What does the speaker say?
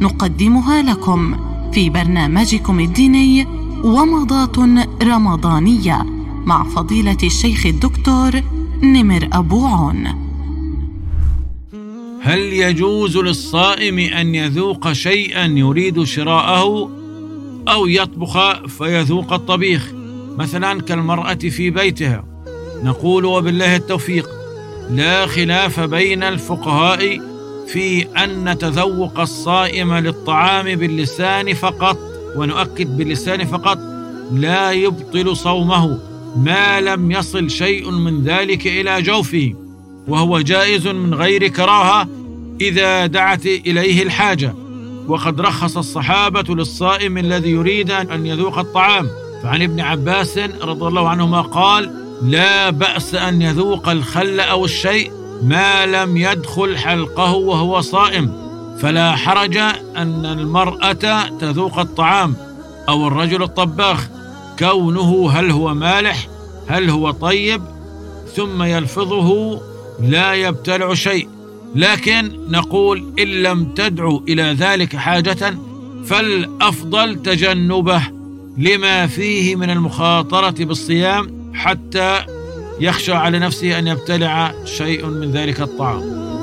نقدمها لكم في برنامجكم الديني ومضات رمضانية مع فضيلة الشيخ الدكتور نمر أبو عون. هل يجوز للصائم أن يذوق شيئا يريد شراءه أو يطبخ فيذوق الطبيخ؟ مثلا كالمرأة في بيتها. نقول وبالله التوفيق. لا خلاف بين الفقهاء في أن تذوق الصائم للطعام باللسان فقط ونؤكد باللسان فقط لا يبطل صومه ما لم يصل شيء من ذلك إلى جوفه وهو جائز من غير كراهة إذا دعت إليه الحاجة. وقد رخص الصحابة للصائم الذي يريد أن يذوق الطعام. فعن ابن عباس رضي الله عنهما قال لا بأس أن يذوق الخل أو الشيء ما لم يدخل حلقه وهو صائم فلا حرج أن المرأة تذوق الطعام أو الرجل الطباخ. كونه هل هو مالح هل هو طيب ثم يلفظه لا يبتلع شيء. لكن نقول إن لم تدعو إلى ذلك حاجة فالأفضل تجنبه لما فيه من المخاطرة بالصيام حتى يخشى على نفسه أن يبتلع شيء من ذلك الطعام.